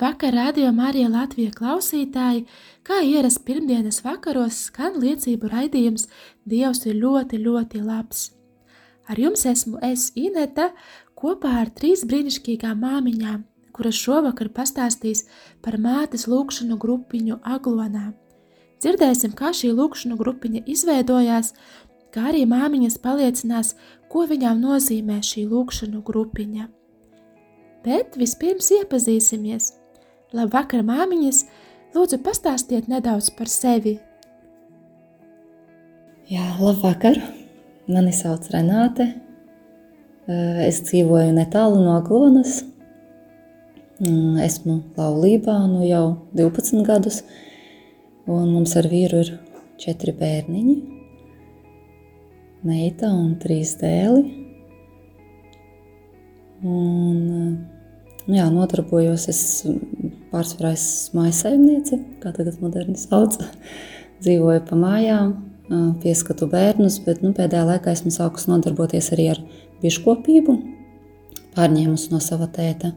Labvakar, radio Marija Latvija klausītāji! Kā ierasts pirmdienas vakaros skan liecību raidījums Dievs ir ļoti, ļoti labs. Ar jums esmu es Ineta kopā ar trīs brīnišķīgām māmiņām, kuras šovakar pastāstīs par mātes lūkšanu grupiņu Aglonā. Dzirdēsim, kā šī lūkšanu grupiņa izveidojās, kā arī māmiņas paliecinās, ko viņām nozīmē šī lūkšanu grupiņa. Bet vispirms iepazīsimies. Labvakar, māmiņas! Lūdzu, pastāstiet nedaudz par sevi. Jā, labvakar! Mani sauc Renāte. Es dzīvoju netālu no Glonas. Mm, esmu laulībā nu jau 12 gadus, un mums ar vīru ir četri bērniņi. Meita un trīs dēli. Un, nu jā, nodarbojos es pārsvarā esmu maisaimniece, kā tagad moderni sauc. Dzīvoju pa mājām, pieskatu bērnus, bet nu, pēdējā laikā esmu sākus nodarboties arī ar biškopību, pārņēmus no sava tēta.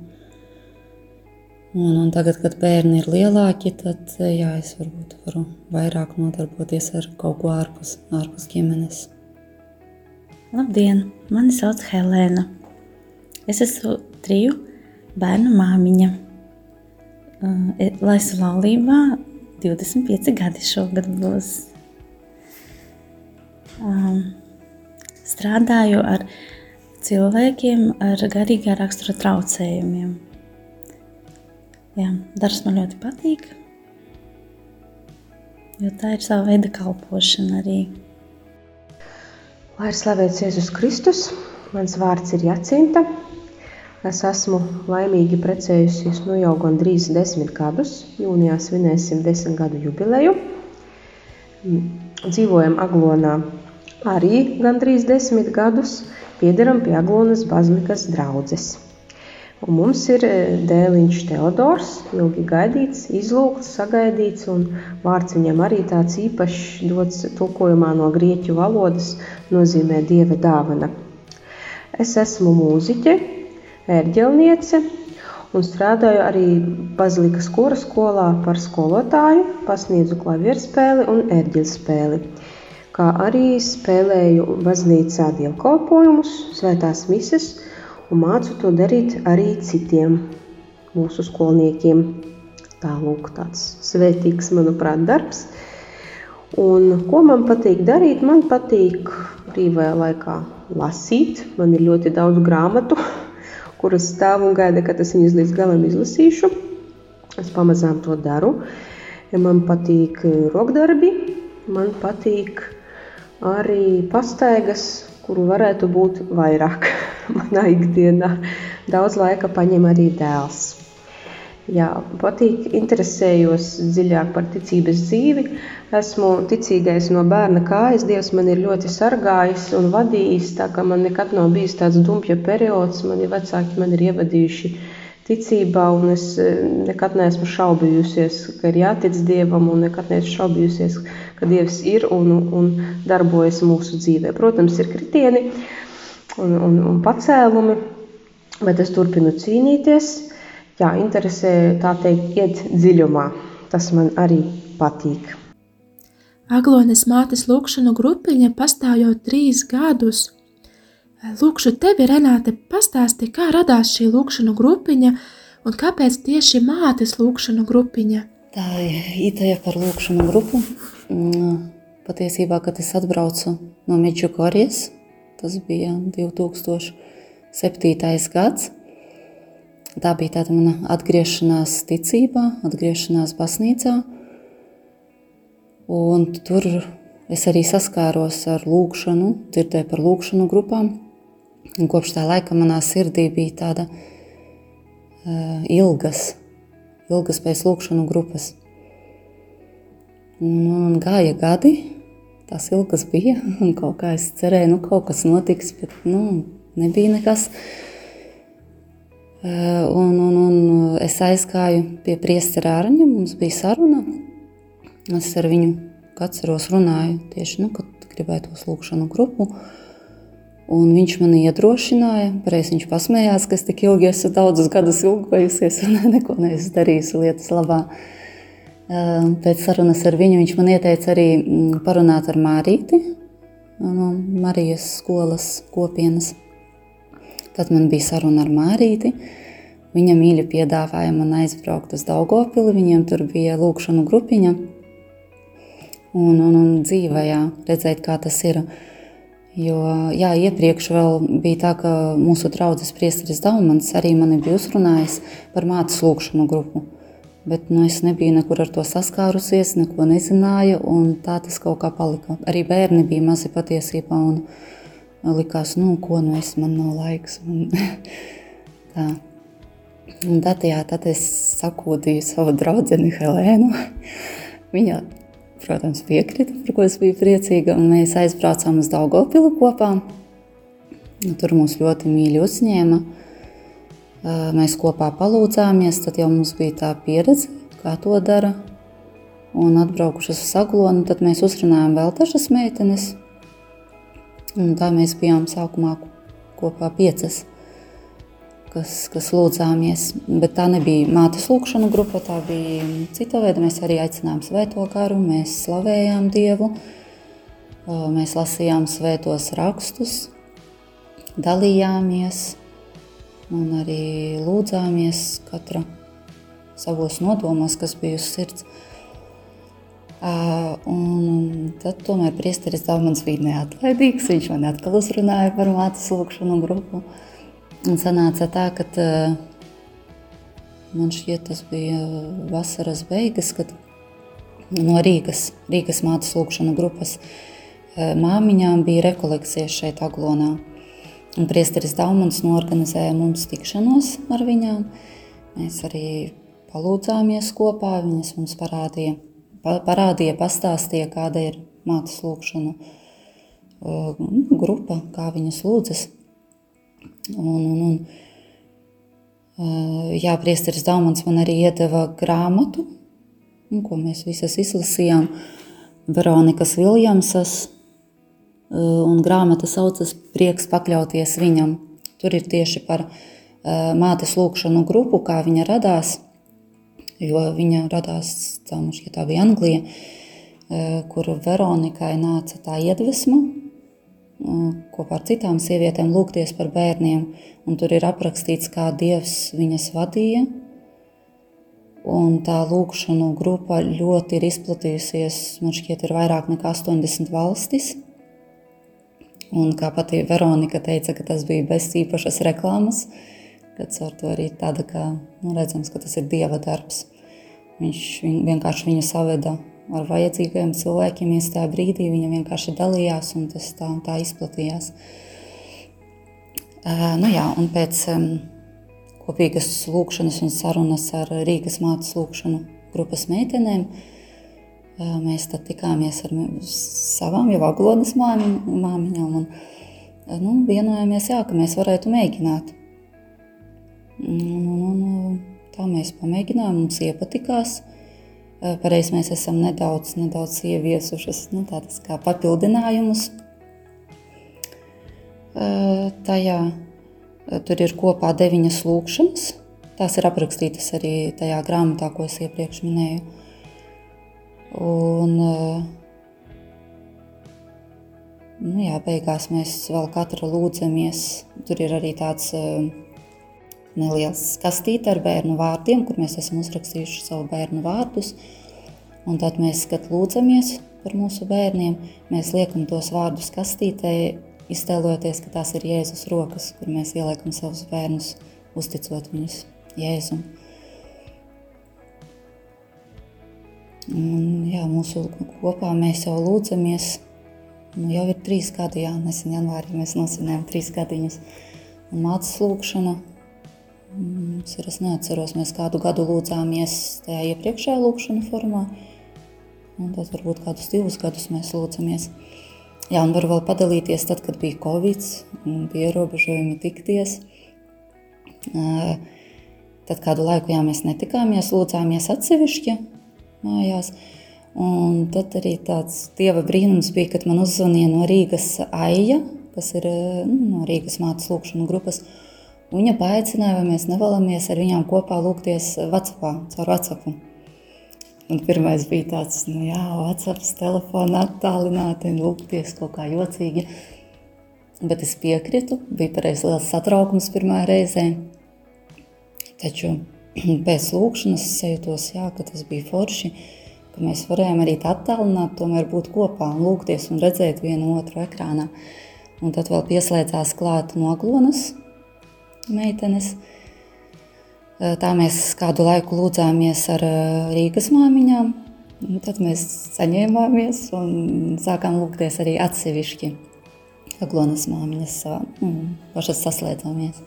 Un, un tagad, kad bērni ir lielāki, tad jā, es varbūt varu vairāk nodarboties ar kaut ko ārpus, ārpus ģimenes. Labdien! Mani sauc Helēna. Es esmu triju bērnu māmiņa. Laisu laulībā 25 gadi šogad būs. Strādāju ar cilvēkiem ar garīgā rakstura traucējumiem. Jā, darbs man ļoti patīk, jo tā ir sava veida kalpošana arī. Lai ir slavēts Jēzus Kristus, mans vārds ir Jacinta. Es esmu laimīgi precējusies nu jau gandrīz desmit gadus. Jūnijā svinēsim desmit gadu jubileju. Dzīvojam Aglonā arī gandrīz desmit gadus. Piederam pie Aglonas bazilikas draudzes. Un mums ir e, dēliņš Teodors, ilgi gaidīts, izlūgts, sagaidīts, un vārds viņam arī tāds īpašs dots tulkojumā no grieķu valodas, nozīmē dieva dāvana. Es esmu mūziķe, ērģelniece un strādāju arī Bazilikas kora skolā par skolotāju, pasniedzu klavieru spēli un ērģeļu spēli, kā arī spēlēju baznīcā dievkalpojumus, svētās mises un mācu to darīt arī citiem mūsu skolniekiem. Tālūk, tāds svētīgs, manuprāt, darbs. Un ko man patīk darīt? Man patīk brīvajā laikā lasīt. Man ir ļoti daudz grāmatu, kuras stāv un gaida, kad es viņas līdz galam izlasīšu. Es pamazām to daru. Man patīk eh, rokdarbi, man patīk arī pastaigas, kuru varētu būt vairāk manā ikdienā. Daudz laika paņem arī dēls. Jā, patīk, interesējos dziļāk par ticības dzīvi. Esmu ticīgais no bērna kājas. Dievs man ir ļoti sargājis un vadījis. Tā kā man nekad nav bijis tāds dumpja periods, mani vecāki man ir ievadījuši ticībā, un es eh, nekad neesmu šaubījusies, ka ir jātic Dievam, un nekad neesmu šaubījusies, ka Dievs ir un, un darbojas mūsu dzīvē. Protams, ir kritieni un, un, un pacēlumi, bet es turpinu cīnīties jā, interesē, tā teikt, iet dziļumā. Tas man arī patīk. Aglones mātes lūkšanu grupiņa pastāv jau trīs gadus. Lūkšu tevi, Renāte, pastāsti, kā radās šī lūkšanu grupiņa un kāpēc tieši mātes lūkšanu grupiņa? Tā ideja par lūkšanu grupu. Mm, patiesībā, kad es atbraucu no Meģukorijas, tas bija 2007. gads, Tā bija tāda mana atgriešanās ticībā, atgriešanās baznīcā. Un tur es arī saskāros ar lūkšanu, dzirdēju par lūkšanu grupām. Un kopš tā laika manā sirdī bija tāda uh, ilgas, ilgas pēc lūkšanu grupas. Un, un gāja gadi, tās ilgas bija, un kaut kā es cerēju, nu kaut kas notiks, bet nu, nebija nekas. Uh, un, un, un es aizgāju pie priestera ārņa, mums bija saruna. Es ar viņu atceros, runāju tieši, nu, kad gribēju tos lūkšanu grupu. Un viņš man iedrošināja, pareizi viņš pasmējās, ka es tik ilgi esmu daudzus gadus ilgojusies un neko neesmu darījusi lietas labā. Pēc sarunas ar viņu viņš man ieteica arī mm, parunāt ar Mārīti no Marijas skolas kopienas. Tad man bija saruna ar Mārīti. Viņa mīļi piedāvāja man aizbraukt uz Daugopili, viņiem tur bija lūkšanu grupiņa un, un, un dzīvē, jā, redzēt, kā tas ir. Jo jā, iepriekš bija tā, ka mūsu draugs Priesteris Daumans arī mani bija uzrunājis par mātes lūkšanu grupu. Bet nu, es nebiju nekur ar to saskārusies, neko nezināju, un tā tas kaut kā palika. Arī bērni bija mazi patiesībā, un likās, nu, ko nu es man nav laiks. Un, tā. Un tad, jā, tad es sakūdīju savu draugu Helēnu. Viņa protams, piekrita, par ko es biju priecīga. Mēs aizbraucām uz Daugopilu kopā. Tur mūs ļoti mīļi uzņēma. Mēs kopā palūdzāmies, tad jau mums bija tā pieredze, kā to dara. Un atbraukušas uz Saglonu, tad mēs uzrunājām vēl dažas meitenes. Un tā mēs bijām sākumā kopā piecas kas, kas lūdzāmies. Bet tā nebija mātes lūkšana grupa, tā bija cita veida. Mēs arī aicinājām svēto garu, mēs slavējām Dievu, mēs lasījām svētos rakstus, dalījāmies un arī lūdzāmies katra savos nodomos, kas bija uz sirds. Un tad tomēr priesteris Dāmans bija neatlaidīgs. Viņš man atkal uzrunāja par mātes lūkšanu grupu. Un sanāca tā, ka man šķiet, tas bija vasaras beigas, kad no Rīgas, Rīgas mātes lūkšana grupas māmiņām bija rekolekcijas šeit Aglonā. Un priesteris Daumans norganizēja mums tikšanos ar viņām. Mēs arī palūdzāmies kopā, viņas mums parādīja, pa, parādīja pastāstīja, kāda ir mātes lūkšana uh, grupa, kā viņas lūdzas. Un, un, un, jā, priesteris Daumans man arī iedeva grāmatu, ko mēs visas izlasījām. Veronikas Viljamsas, un grāmata saucas Prieks pakļauties viņam. Tur ir tieši par mātes lūkšanu grupu, kā viņa radās, jo viņa radās, tā, tā bija Anglija, kur Veronikai nāca tā iedvesma kopā ar citām sievietēm lūgties par bērniem. Un tur ir aprakstīts, kā Dievs viņas vadīja. Un tā lūkšanu grupa ļoti ir izplatījusies. Man šķiet, ir vairāk nekā 80 valstis. Un kā pati Veronika teica, tas bija bez īpašas reklāmas, kad ar to arī tāda, ka nu, redzams, ka tas ir Dieva darbs. Viņš vienkārši viņu saveda ar vajadzīgiem cilvēkiem iestāja brīdī, viņa vienkārši dalījās un tas tā, tā izplatījās. Uh, nu jā, un pēc um, kopīgas lūkšanas un sarunas ar Rīgas mātes lūkšanu grupas meitenēm, uh, mēs tad tikāmies ar savām jau aglonas māmiņām un uh, nu, vienojāmies, jā, ka mēs varētu mēģināt. Un, un, un, tā mēs pamēģinājām, mums iepatikās. Pareiz mēs esam nedaudz, nedaudz ieviesušas nu, tādas kā papildinājumus. Tajā tur ir kopā deviņas lūkšanas. Tās ir aprakstītas arī tajā grāmatā, ko es iepriekš minēju. Un, nu jā, beigās mēs vēl katra lūdzamies. Tur ir arī tāds neliels kastīte ar bērnu vārdiem, kur mēs esam uzrakstījuši savu bērnu vārdus. Un tad mēs, kad lūdzamies par mūsu bērniem, mēs liekam tos vārdus kastītē, iztēloties, ka tās ir Jēzus rokas, kur mēs ieliekam savus bērnus, uzticot viņus Jēzum. Un, jā, mūsu kopā mēs jau lūdzamies. Nu, jau ir trīs gadi, jā, nesen janvārī mēs nosvinējām trīs gadiņus. Un mācas lūkšana. Es neatceros, mēs kādu gadu lūdzāmies tajā iepriekšējā lūkšana formā. Un tad varbūt kādus divus gadus mēs lūdzamies. Jā, un varu vēl padalīties tad, kad bija Covid, bija ierobežojumi tikties. Tad kādu laiku jā, mēs netikāmies, lūdzāmies atsevišķi mājās. Un tad arī tāds dieva brīnums bija, kad man uzzvanīja no Rīgas Aija, kas ir nu, no Rīgas mātes lūkšanu grupas. Viņa paaicināja, vai mēs nevēlamies ar viņām kopā lūgties Vācijā, caur Vācijā. Un pirmais bija tāds, nu jā, WhatsApp, telefonā attālināti, lūgties kaut kā jocīgi. Bet es piekritu, bija pareizi liels satraukums pirmā reizē. Taču pēc lūkšanas es jūtos, jā, ka tas bija forši, ka mēs varējām arī attālināt, tomēr būt kopā un lūgties un redzēt vienu otru ekrānā. Un tad vēl pieslēdzās klāt noglonas meitenes. Tā mēs kādu laiku lūdzāmies ar Rīgas māmiņām, tad mēs saņēmāmies un sākām lūgties arī atsevišķi. Aglonas māmiņas nu, pašas saslēdzāmies.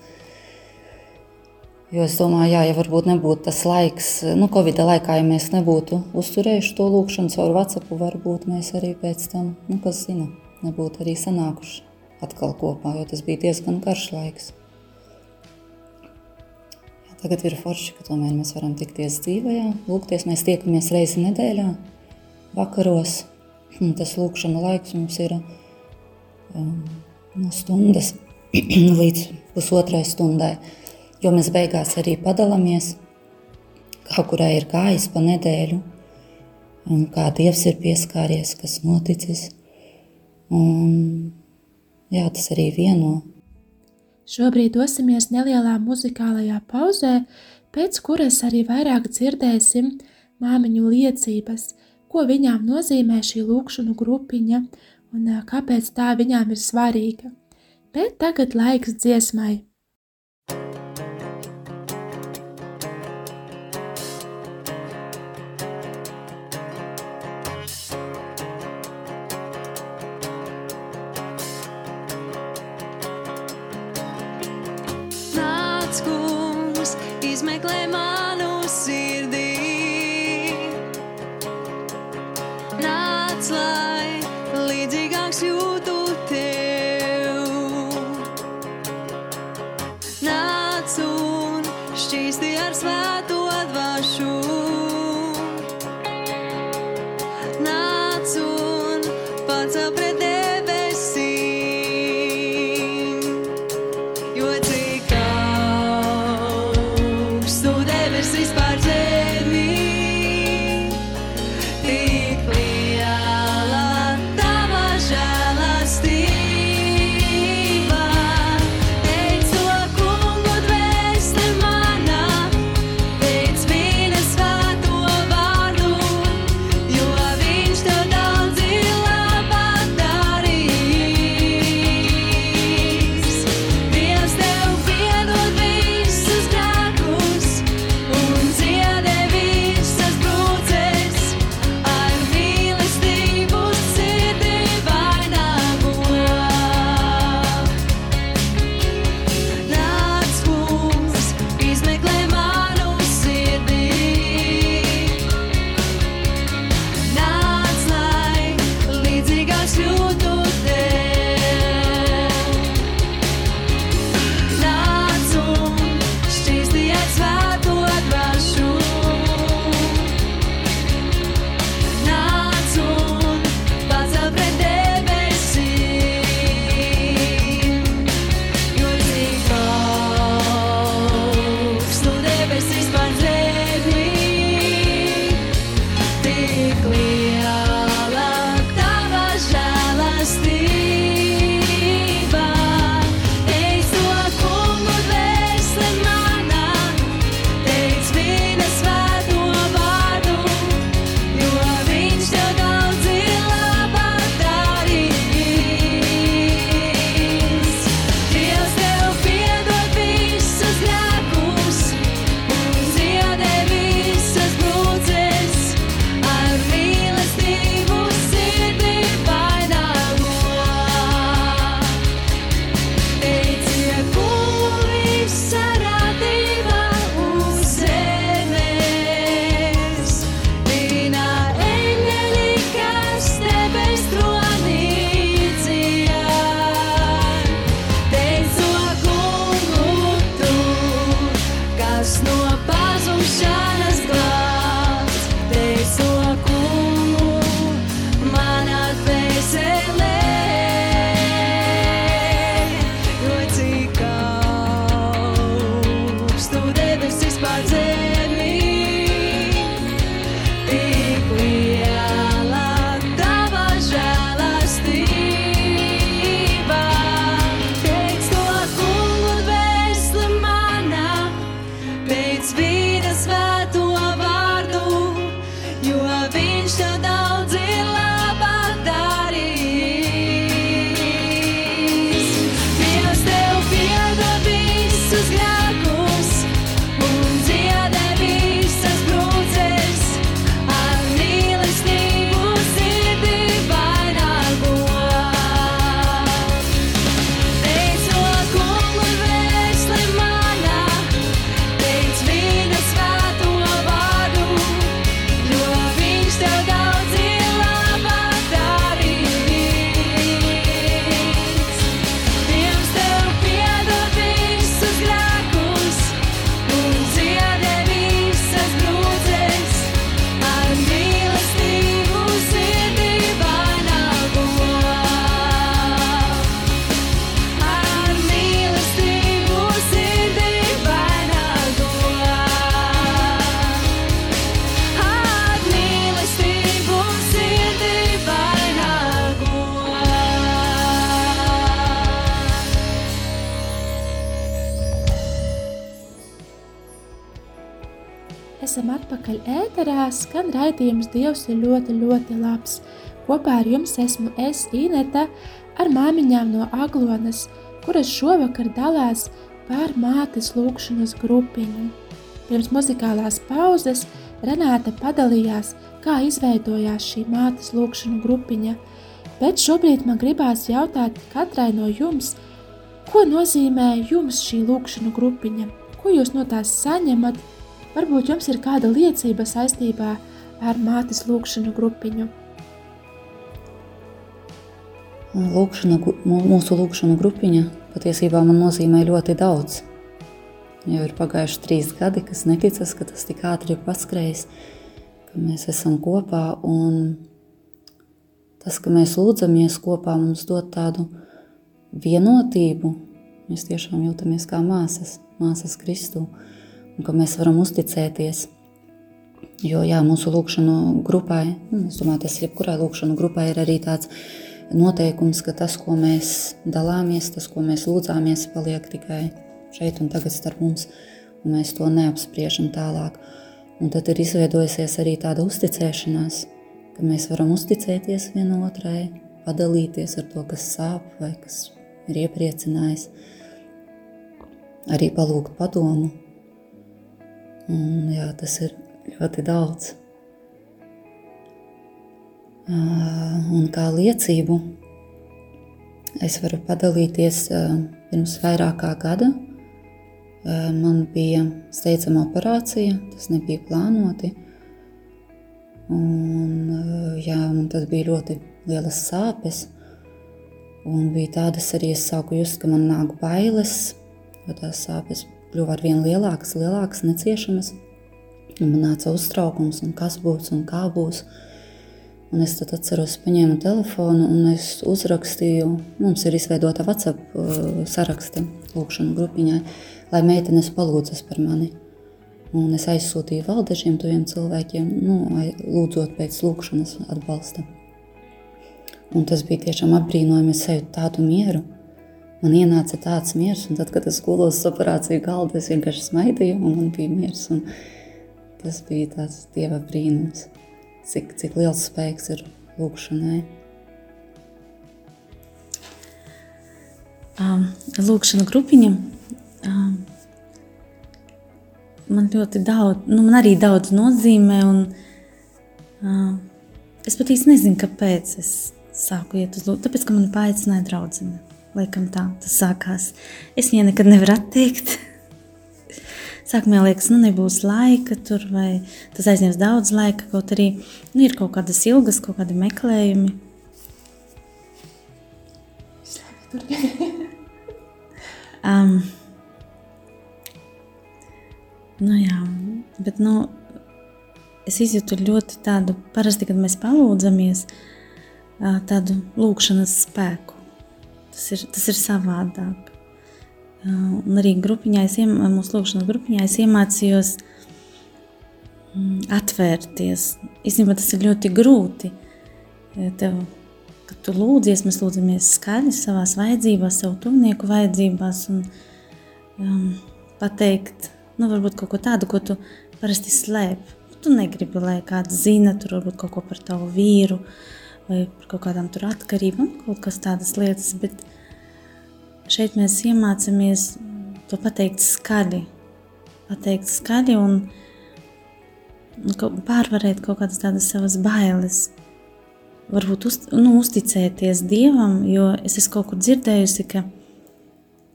Jo es domāju, jā, ja varbūt nebūtu tas laiks, nu, Covid laikā, ja mēs nebūtu uzturējuši to lūkšanu caur WhatsApp, varbūt mēs arī pēc tam, nu, kas zina, nebūtu arī sanākuši atkal kopā, jo tas bija diezgan garš laiks. Tagad ir forši, ka tomēr mēs varam tikties dzīvajā, lūgties, mēs tiekamies reizi nedēļā, vakaros, tas lūkšana laiks mums ir um, no stundas līdz pusotrai stundai jo mēs beigās arī padalāmies, kā kurai ir gājis pa nedēļu, un kā Dievs ir pieskāries, kas noticis. Un, jā, tas arī vieno. Šobrīd dosimies nelielā muzikālajā pauzē, pēc kuras arī vairāk dzirdēsim māmiņu liecības, ko viņām nozīmē šī lūkšanu grupiņa un kāpēc tā viņām ir svarīga. Bet tagad laiks dziesmai. Dievs atpakaļ ēterā, skan raidījums Dievs ir ļoti, ļoti labs. Kopā ar jums esmu es, Ineta, ar māmiņām no Aglonas, kuras šovakar dalās par mātes lūkšanas grupiņu. Pirms muzikālās pauzes Renāte padalījās, kā izveidojās šī mātes lūkšanu grupiņa, bet šobrīd man gribās jautāt katrai no jums, ko nozīmē jums šī lūkšanu grupiņa, ko jūs no tās saņemat, varbūt jums ir kāda liecība saistībā ar mātes lūkšanu grupiņu. Lūkšana, mūsu lūkšana grupiņa patiesībā man nozīmē ļoti daudz. Jau ir pagājuši trīs gadi, kas neticas, ka tas tik ātri ir paskrējis, ka mēs esam kopā. Un tas, ka mēs lūdzamies kopā, mums dod tādu vienotību. Mēs tiešām jūtamies kā māsas, māsas Kristu, un ka mēs varam uzticēties. Jo jā, mūsu lūkšanu grupai, nu, es domāju, tas jebkurai lūkšanu grupai ir arī tāds noteikums, ka tas, ko mēs dalāmies, tas, ko mēs lūdzāmies, paliek tikai šeit un tagad starp mums, un mēs to neapspriežam tālāk. Un tad ir izveidojusies arī tāda uzticēšanās, ka mēs varam uzticēties vienotrai, padalīties ar to, kas sāp vai kas ir iepriecinājis, arī palūgt padomu. Un, jā, tas ir ļoti daudz. Un kā liecību es varu padalīties pirms vairāk kā gada Man bija steidzama operācija, tas nebija plānoti. Un, jā, man tad bija ļoti lielas sāpes. Un bija tādas arī, es sāku just, ka man nāk bailes, jo tās sāpes kļuva ar vien lielākas, lielākas, neciešamas. Un man nāca uztraukums, kas būs un kā būs. Un es tad atceros, paņēmu telefonu un es uzrakstīju, mums ir izveidota WhatsApp uh, saraksti lūkšanu grupiņai lai meitenes palūdzas par mani. Un es aizsūtīju vēl dažiem tuviem cilvēkiem, nu, lūdzot pēc lūkšanas atbalsta. Un tas bija tiešām apbrīnojami, es sajūtu tādu mieru. Man ienāca tāds miers, un tad, kad es gulos uz operāciju galda, es vienkārši smaidīju, un man bija miers. Tas bija tāds dieva brīnums, cik, cik liels spēks ir lūkšanai. Um, lūkšana grupiņa man ļoti daudz, nu, man arī daudz nozīmē. Un, uh, es pat īsti nezinu, kāpēc es sāku iet uz lūdzu. Tāpēc, ka man paaicināja draudzene. Laikam tā tas sākās. Es viņai nekad nevaru atteikt. Sākumā liekas, nu nebūs laika tur, vai tas aizņems daudz laika. Kaut arī nu, ir kaut kādas ilgas, kaut kādi meklējumi. um, Nu, jā, bet nu, es izjūtu ļoti tādu, parasti, kad mēs palūdzamies, tādu lūkšanas spēku. Tas ir, tas ir savādāk. Un arī grupiņā, es, mūsu lūkšanas grupiņā, es iemācījos atvērties. Īstenībā tas ir ļoti grūti. Tev, kad tu lūdzies, mēs lūdzamies skaļi savās vajadzībās, savu tuvnieku vajadzībās un um, pateikt, nu, varbūt kaut ko tādu, ko tu parasti slēp. Tu negribi, lai kāds zina, tur varbūt kaut ko par tavu vīru vai par kaut kādām tur atkarībām, kaut kas tādas lietas, bet šeit mēs iemācāmies to pateikt skaļi, pateikt skaļi un, pārvarēt kaut kādas tādas savas bailes. Varbūt uz, nu, uzticēties Dievam, jo es esmu kaut kur dzirdējusi, ka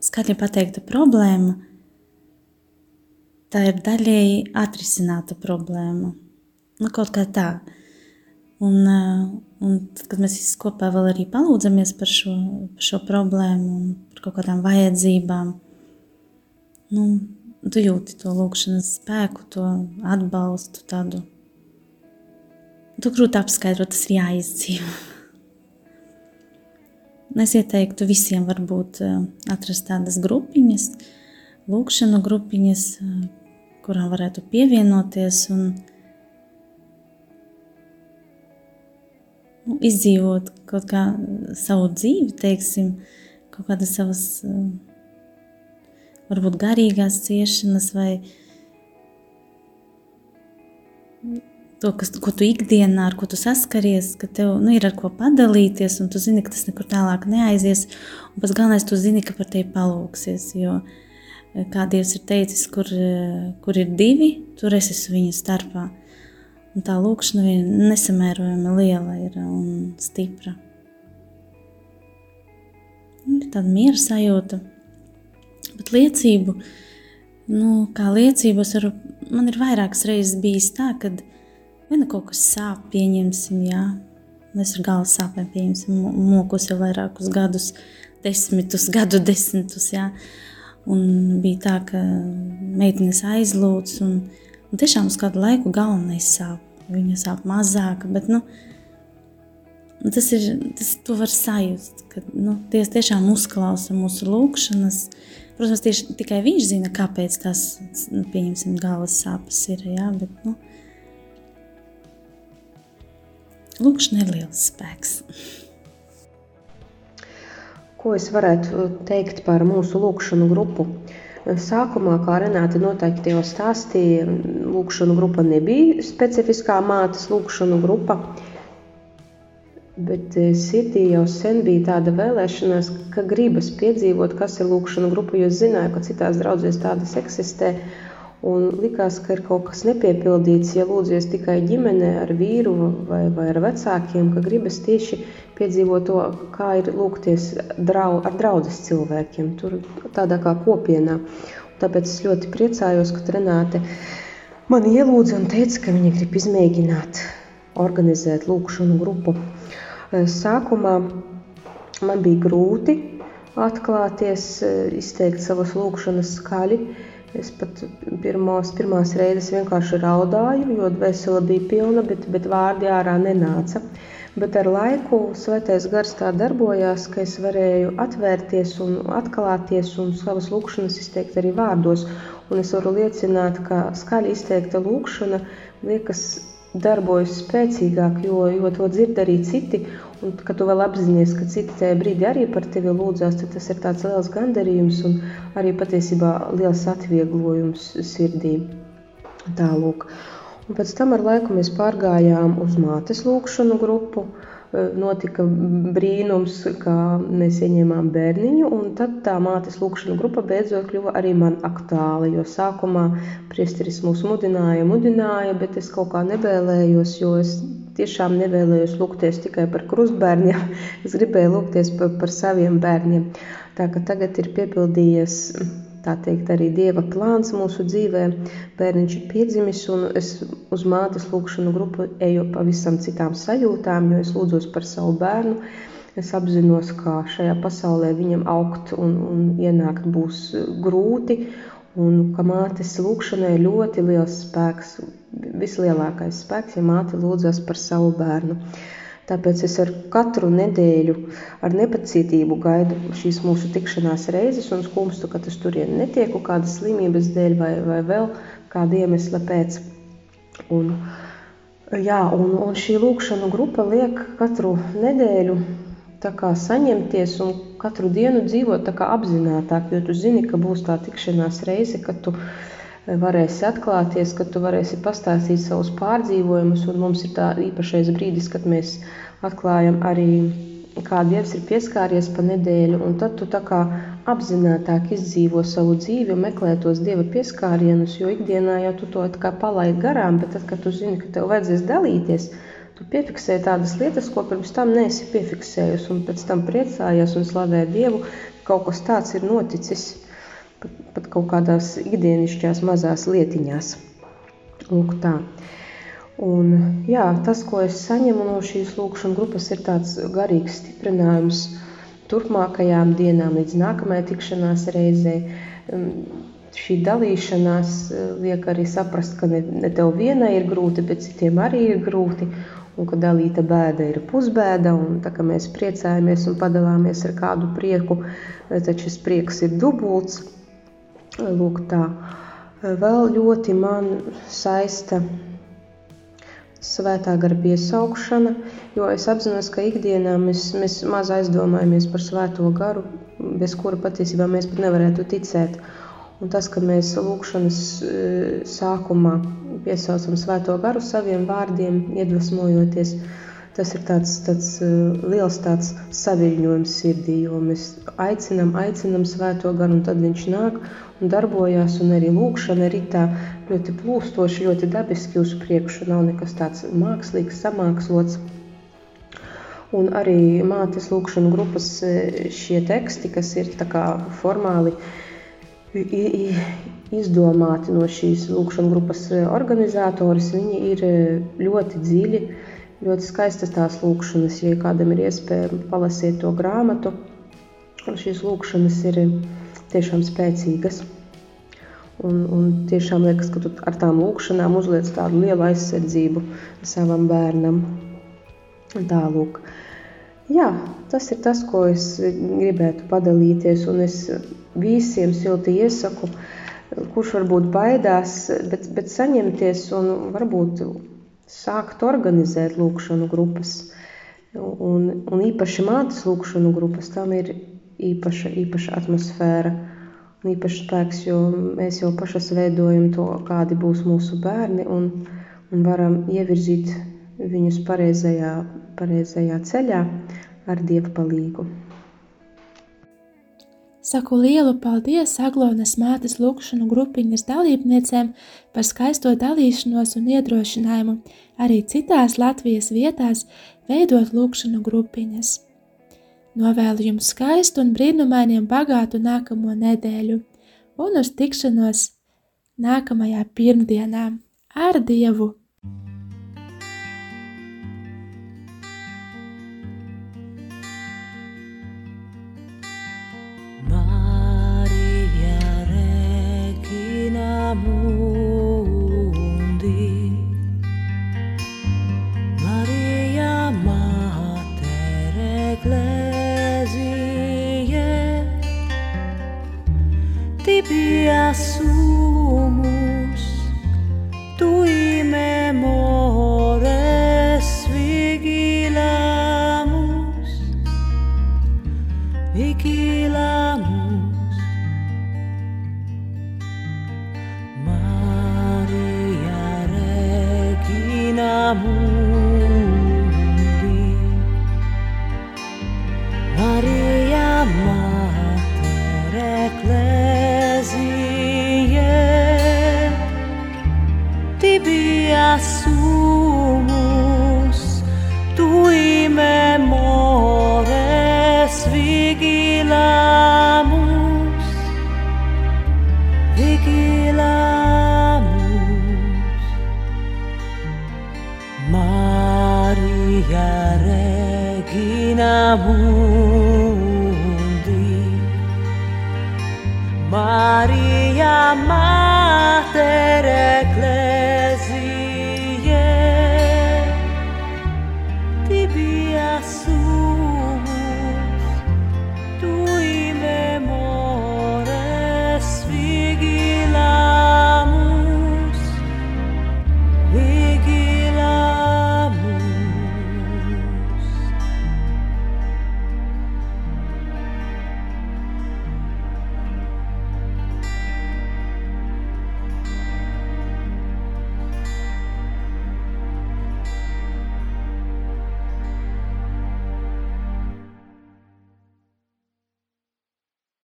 skaļi pateikta problēma – tā ir daļēji atrisināta problēma. Nu, kaut kā tā. Un, eh, un tad, kad mēs visi kopā vēl arī palūdzamies par šo, par šo problēmu un par kaut kādām vajadzībām, nu, tu jūti to lūkšanas spēku, to atbalstu, tādu. Tu grūti apskaidrot, tas ir jāizdzīvo. Es ieteiktu visiem varbūt eh, atrast tādas grupiņas, lūkšanu grupiņas, eh, kurām varētu pievienoties un nu, izdzīvot kaut kā savu dzīvi, teiksim, kaut kādas savas, varbūt garīgās ciešanas vai to, kas, ko tu ikdienā, ar ko tu saskaries, ka tev nu, ir ar ko padalīties, un tu zini, ka tas nekur tālāk neaizies. Un pats galvenais, tu zini, ka par tevi palūksies. Jo, kā Dievs ir teicis, kur, kur ir divi, tur es esmu viņa starpā. Un tā lūkšana ir nesamērojami liela ir un stipra. Un ir tāda miera sajūta, bet liecību, nu, kā liecības, varu, man ir vairākas reizes bijis tā, ka viena kaut kas sāp, pieņemsim, jā, mēs ar galvas sāpēm pieņemsim, mokus jau vairākus gadus, desmitus, gadu desmitus, jā, un bija tā, ka meitenes aizlūdz, un, Un tiešām uz kādu laiku galva nesāp. Viņa sāp mazāk, bet nu, tas ir, tas to var sajust, ka nu, Dievs tiešām uzklausa mūsu lūgšanas. Protams, tieši tikai viņš zina, kāpēc tas, nu, galvas sāpes ir, jā, bet, nu, lūkšana ir liels spēks. Ko es varētu teikt par mūsu lūkšanu grupu? Uh, Sākumā, kā Renāte noteikti jau stāstīja, lūkšanu grupa nebija specifiskā mātes lūkšanu grupa. Bet eh, sirdī jau sen bija tāda vēlēšanās, ka gribas piedzīvot, kas ir lūkšana grupa, jo zināju, ka citās draudzēs tādas eksistē. Un likās, ka ir kaut kas nepiepildīts, ja lūdzies tikai ģimenē ar vīru vai, vai ar vecākiem, ka gribas tieši piedzīvot to, kā ir lūgties drau, ar draudzes cilvēkiem, tur tādā kā kopienā. Tāpēc es ļoti priecājos, ka Renāte man ielūdza un teica, ka viņa grib izmēģināt organizēt lūkšanu grupu. Sākumā man bija grūti atklāties, izteikt savas lūkšanas skaļi. Es pat pirmos, pirmās reizes vienkārši raudāju, jo dvēsele bija pilna, bet, bet vārdi ārā nenāca. Bet ar laiku svētais gars tā darbojās, ka es varēju atvērties un atklāties un savas lūkšanas izteikt arī vārdos. Un es varu liecināt, ka skaļi izteikta lūkšana liekas darbojas spēcīgāk, jo, jo to dzird arī citi. Un, kad tu vēl apzinājies, ka citi tajā brīdī arī par tevi lūdzās, tad tas ir tāds liels gandarījums un arī patiesībā liels atvieglojums sirdī. Tālūk. Un pēc tam ar laiku mēs pārgājām uz mātes lūkšanu grupu. Notika brīnums, kā mēs ieņēmām bērniņu, un tad tā mātes lūkšana grupa beidzot kļuva arī man aktuāla. Jo sākumā priesteris mūs mudināja, mudināja, bet es kaut kā nevēlējos, jo es tiešām nevēlējos lūgties tikai par krustbērniem. Es gribēju lūgties par, par saviem bērniem. Tā ka tagad ir piepildījies tā teikt, arī Dieva plāns mūsu dzīvē. Bērniņš ir piedzimis, un es uz mātes lūkšanu grupu eju pavisam citām sajūtām, jo es lūdzos par savu bērnu. Es apzinos, ka šajā pasaulē viņam augt un, un ienākt būs grūti, un ka mātes lūkšanai ir ļoti liels spēks, vislielākais spēks, ja māte lūdzas par savu bērnu. Tāpēc es ar katru nedēļu ar nepacietību gaidu šīs mūsu tikšanās reizes un skumstu, ka es turien netieku kādas slimības dēļ vai, vai vēl kāda iemesla pēc. Un, jā, un, un šī lūkšanu grupa liek katru nedēļu saņemties un katru dienu dzīvot apzinātāk, jo tu zini, ka būs tā tikšanās reize, kad tu esi varēsi atklāties, ka tu varēsi pastāstīt savus pārdzīvojumus. Un mums ir tā īpašais brīdis, kad mēs atklājam arī, kā Dievs ir pieskāries pa nedēļu. Un tad tu tā kā apzinātāk izdzīvo savu dzīvi un meklē tos Dieva pieskārienus, jo ikdienā jau tu to palaidi garām, bet tad, kad tu zini, ka tev vajadzēs dalīties, tu piefiksē tādas lietas, ko pirms tam neesi piefiksējusi, un pēc tam priecājies un slavē Dievu, ka kaut kas tāds ir noticis pat, pat kaut kādās ikdienišķās mazās lietiņās. Lūk, tā. Un, jā, tas, ko es saņemu no šīs lūkšanas grupas, ir tāds garīgs stiprinājums turpmākajām dienām, līdz nākamajai tikšanās reizei. Šī dalīšanās eh, liek arī saprast, ka ne, ne tev vienai ir grūti, bet citiem arī ir grūti. Un ka dalīta bēda ir pusbēda, un tā kā mēs priecājamies un padalāmies ar kādu prieku, tad šis prieks ir dubults. Lūk, tā. Vēl ļoti man saista svētā gara piesaukšana, jo es apzinos, ka ikdienā mēs, mēs maz aizdomājamies par svēto garu, bez kura patiesībā mēs pat nevarētu ticēt. Un tas, ka mēs lūkšanas sākumā piesaucam svēto garu saviem vārdiem, iedvesmojoties, tas ir tāds, tāds liels tāds saviņojums sirdī, jo mēs aicinam, aicinam svēto garu, un tad viņš nāk un darbojās, un arī lūkšana arī tā ļoti plūstoši, ļoti dabiski uz priekšu, nav nekas tāds mākslīgs, samākslots. Un arī mātes lūkšanu grupas e, šie teksti, kas ir formāli izdomāti no šīs lūkšanu grupas e, organizatoris, viņi ir e, ļoti dziļi, ļoti skaistas tās lūkšanas. Ja kādam ir iespēja palasīt to grāmatu, šīs lūkšanas ir tiešām spēcīgas. Un, un tiešām liekas, ka tu ar tām lūkšanām uzliec tādu lielu aizsardzību savam bērnam. Tālūk. Jā, tas ir tas, ko es gribētu padalīties. Un es visiem silti iesaku, kurš varbūt baidās, bet, bet saņemties un varbūt sākt organizēt lūkšanu grupas. Un, un īpaši mātes lūkšanu grupas, tam ir īpaša, īpaša atmosfēra un īpašs spēks, jo mēs jau pašas veidojam to, kādi būs mūsu bērni un, un varam ievirzīt viņus pareizajā, pareizajā ceļā ar dievu palīgu. Saku lielu paldies Aglonas mātes lūkšanu grupiņas dalībniecēm par skaisto dalīšanos un iedrošinājumu arī citās Latvijas vietās veidot lūkšanu grupiņas. Novēlu jums skaistu un brīnumainiem bagātu nākamo nedēļu un uz tikšanos nākamajā pirmdienā ar Dievu! Maria Regina mundi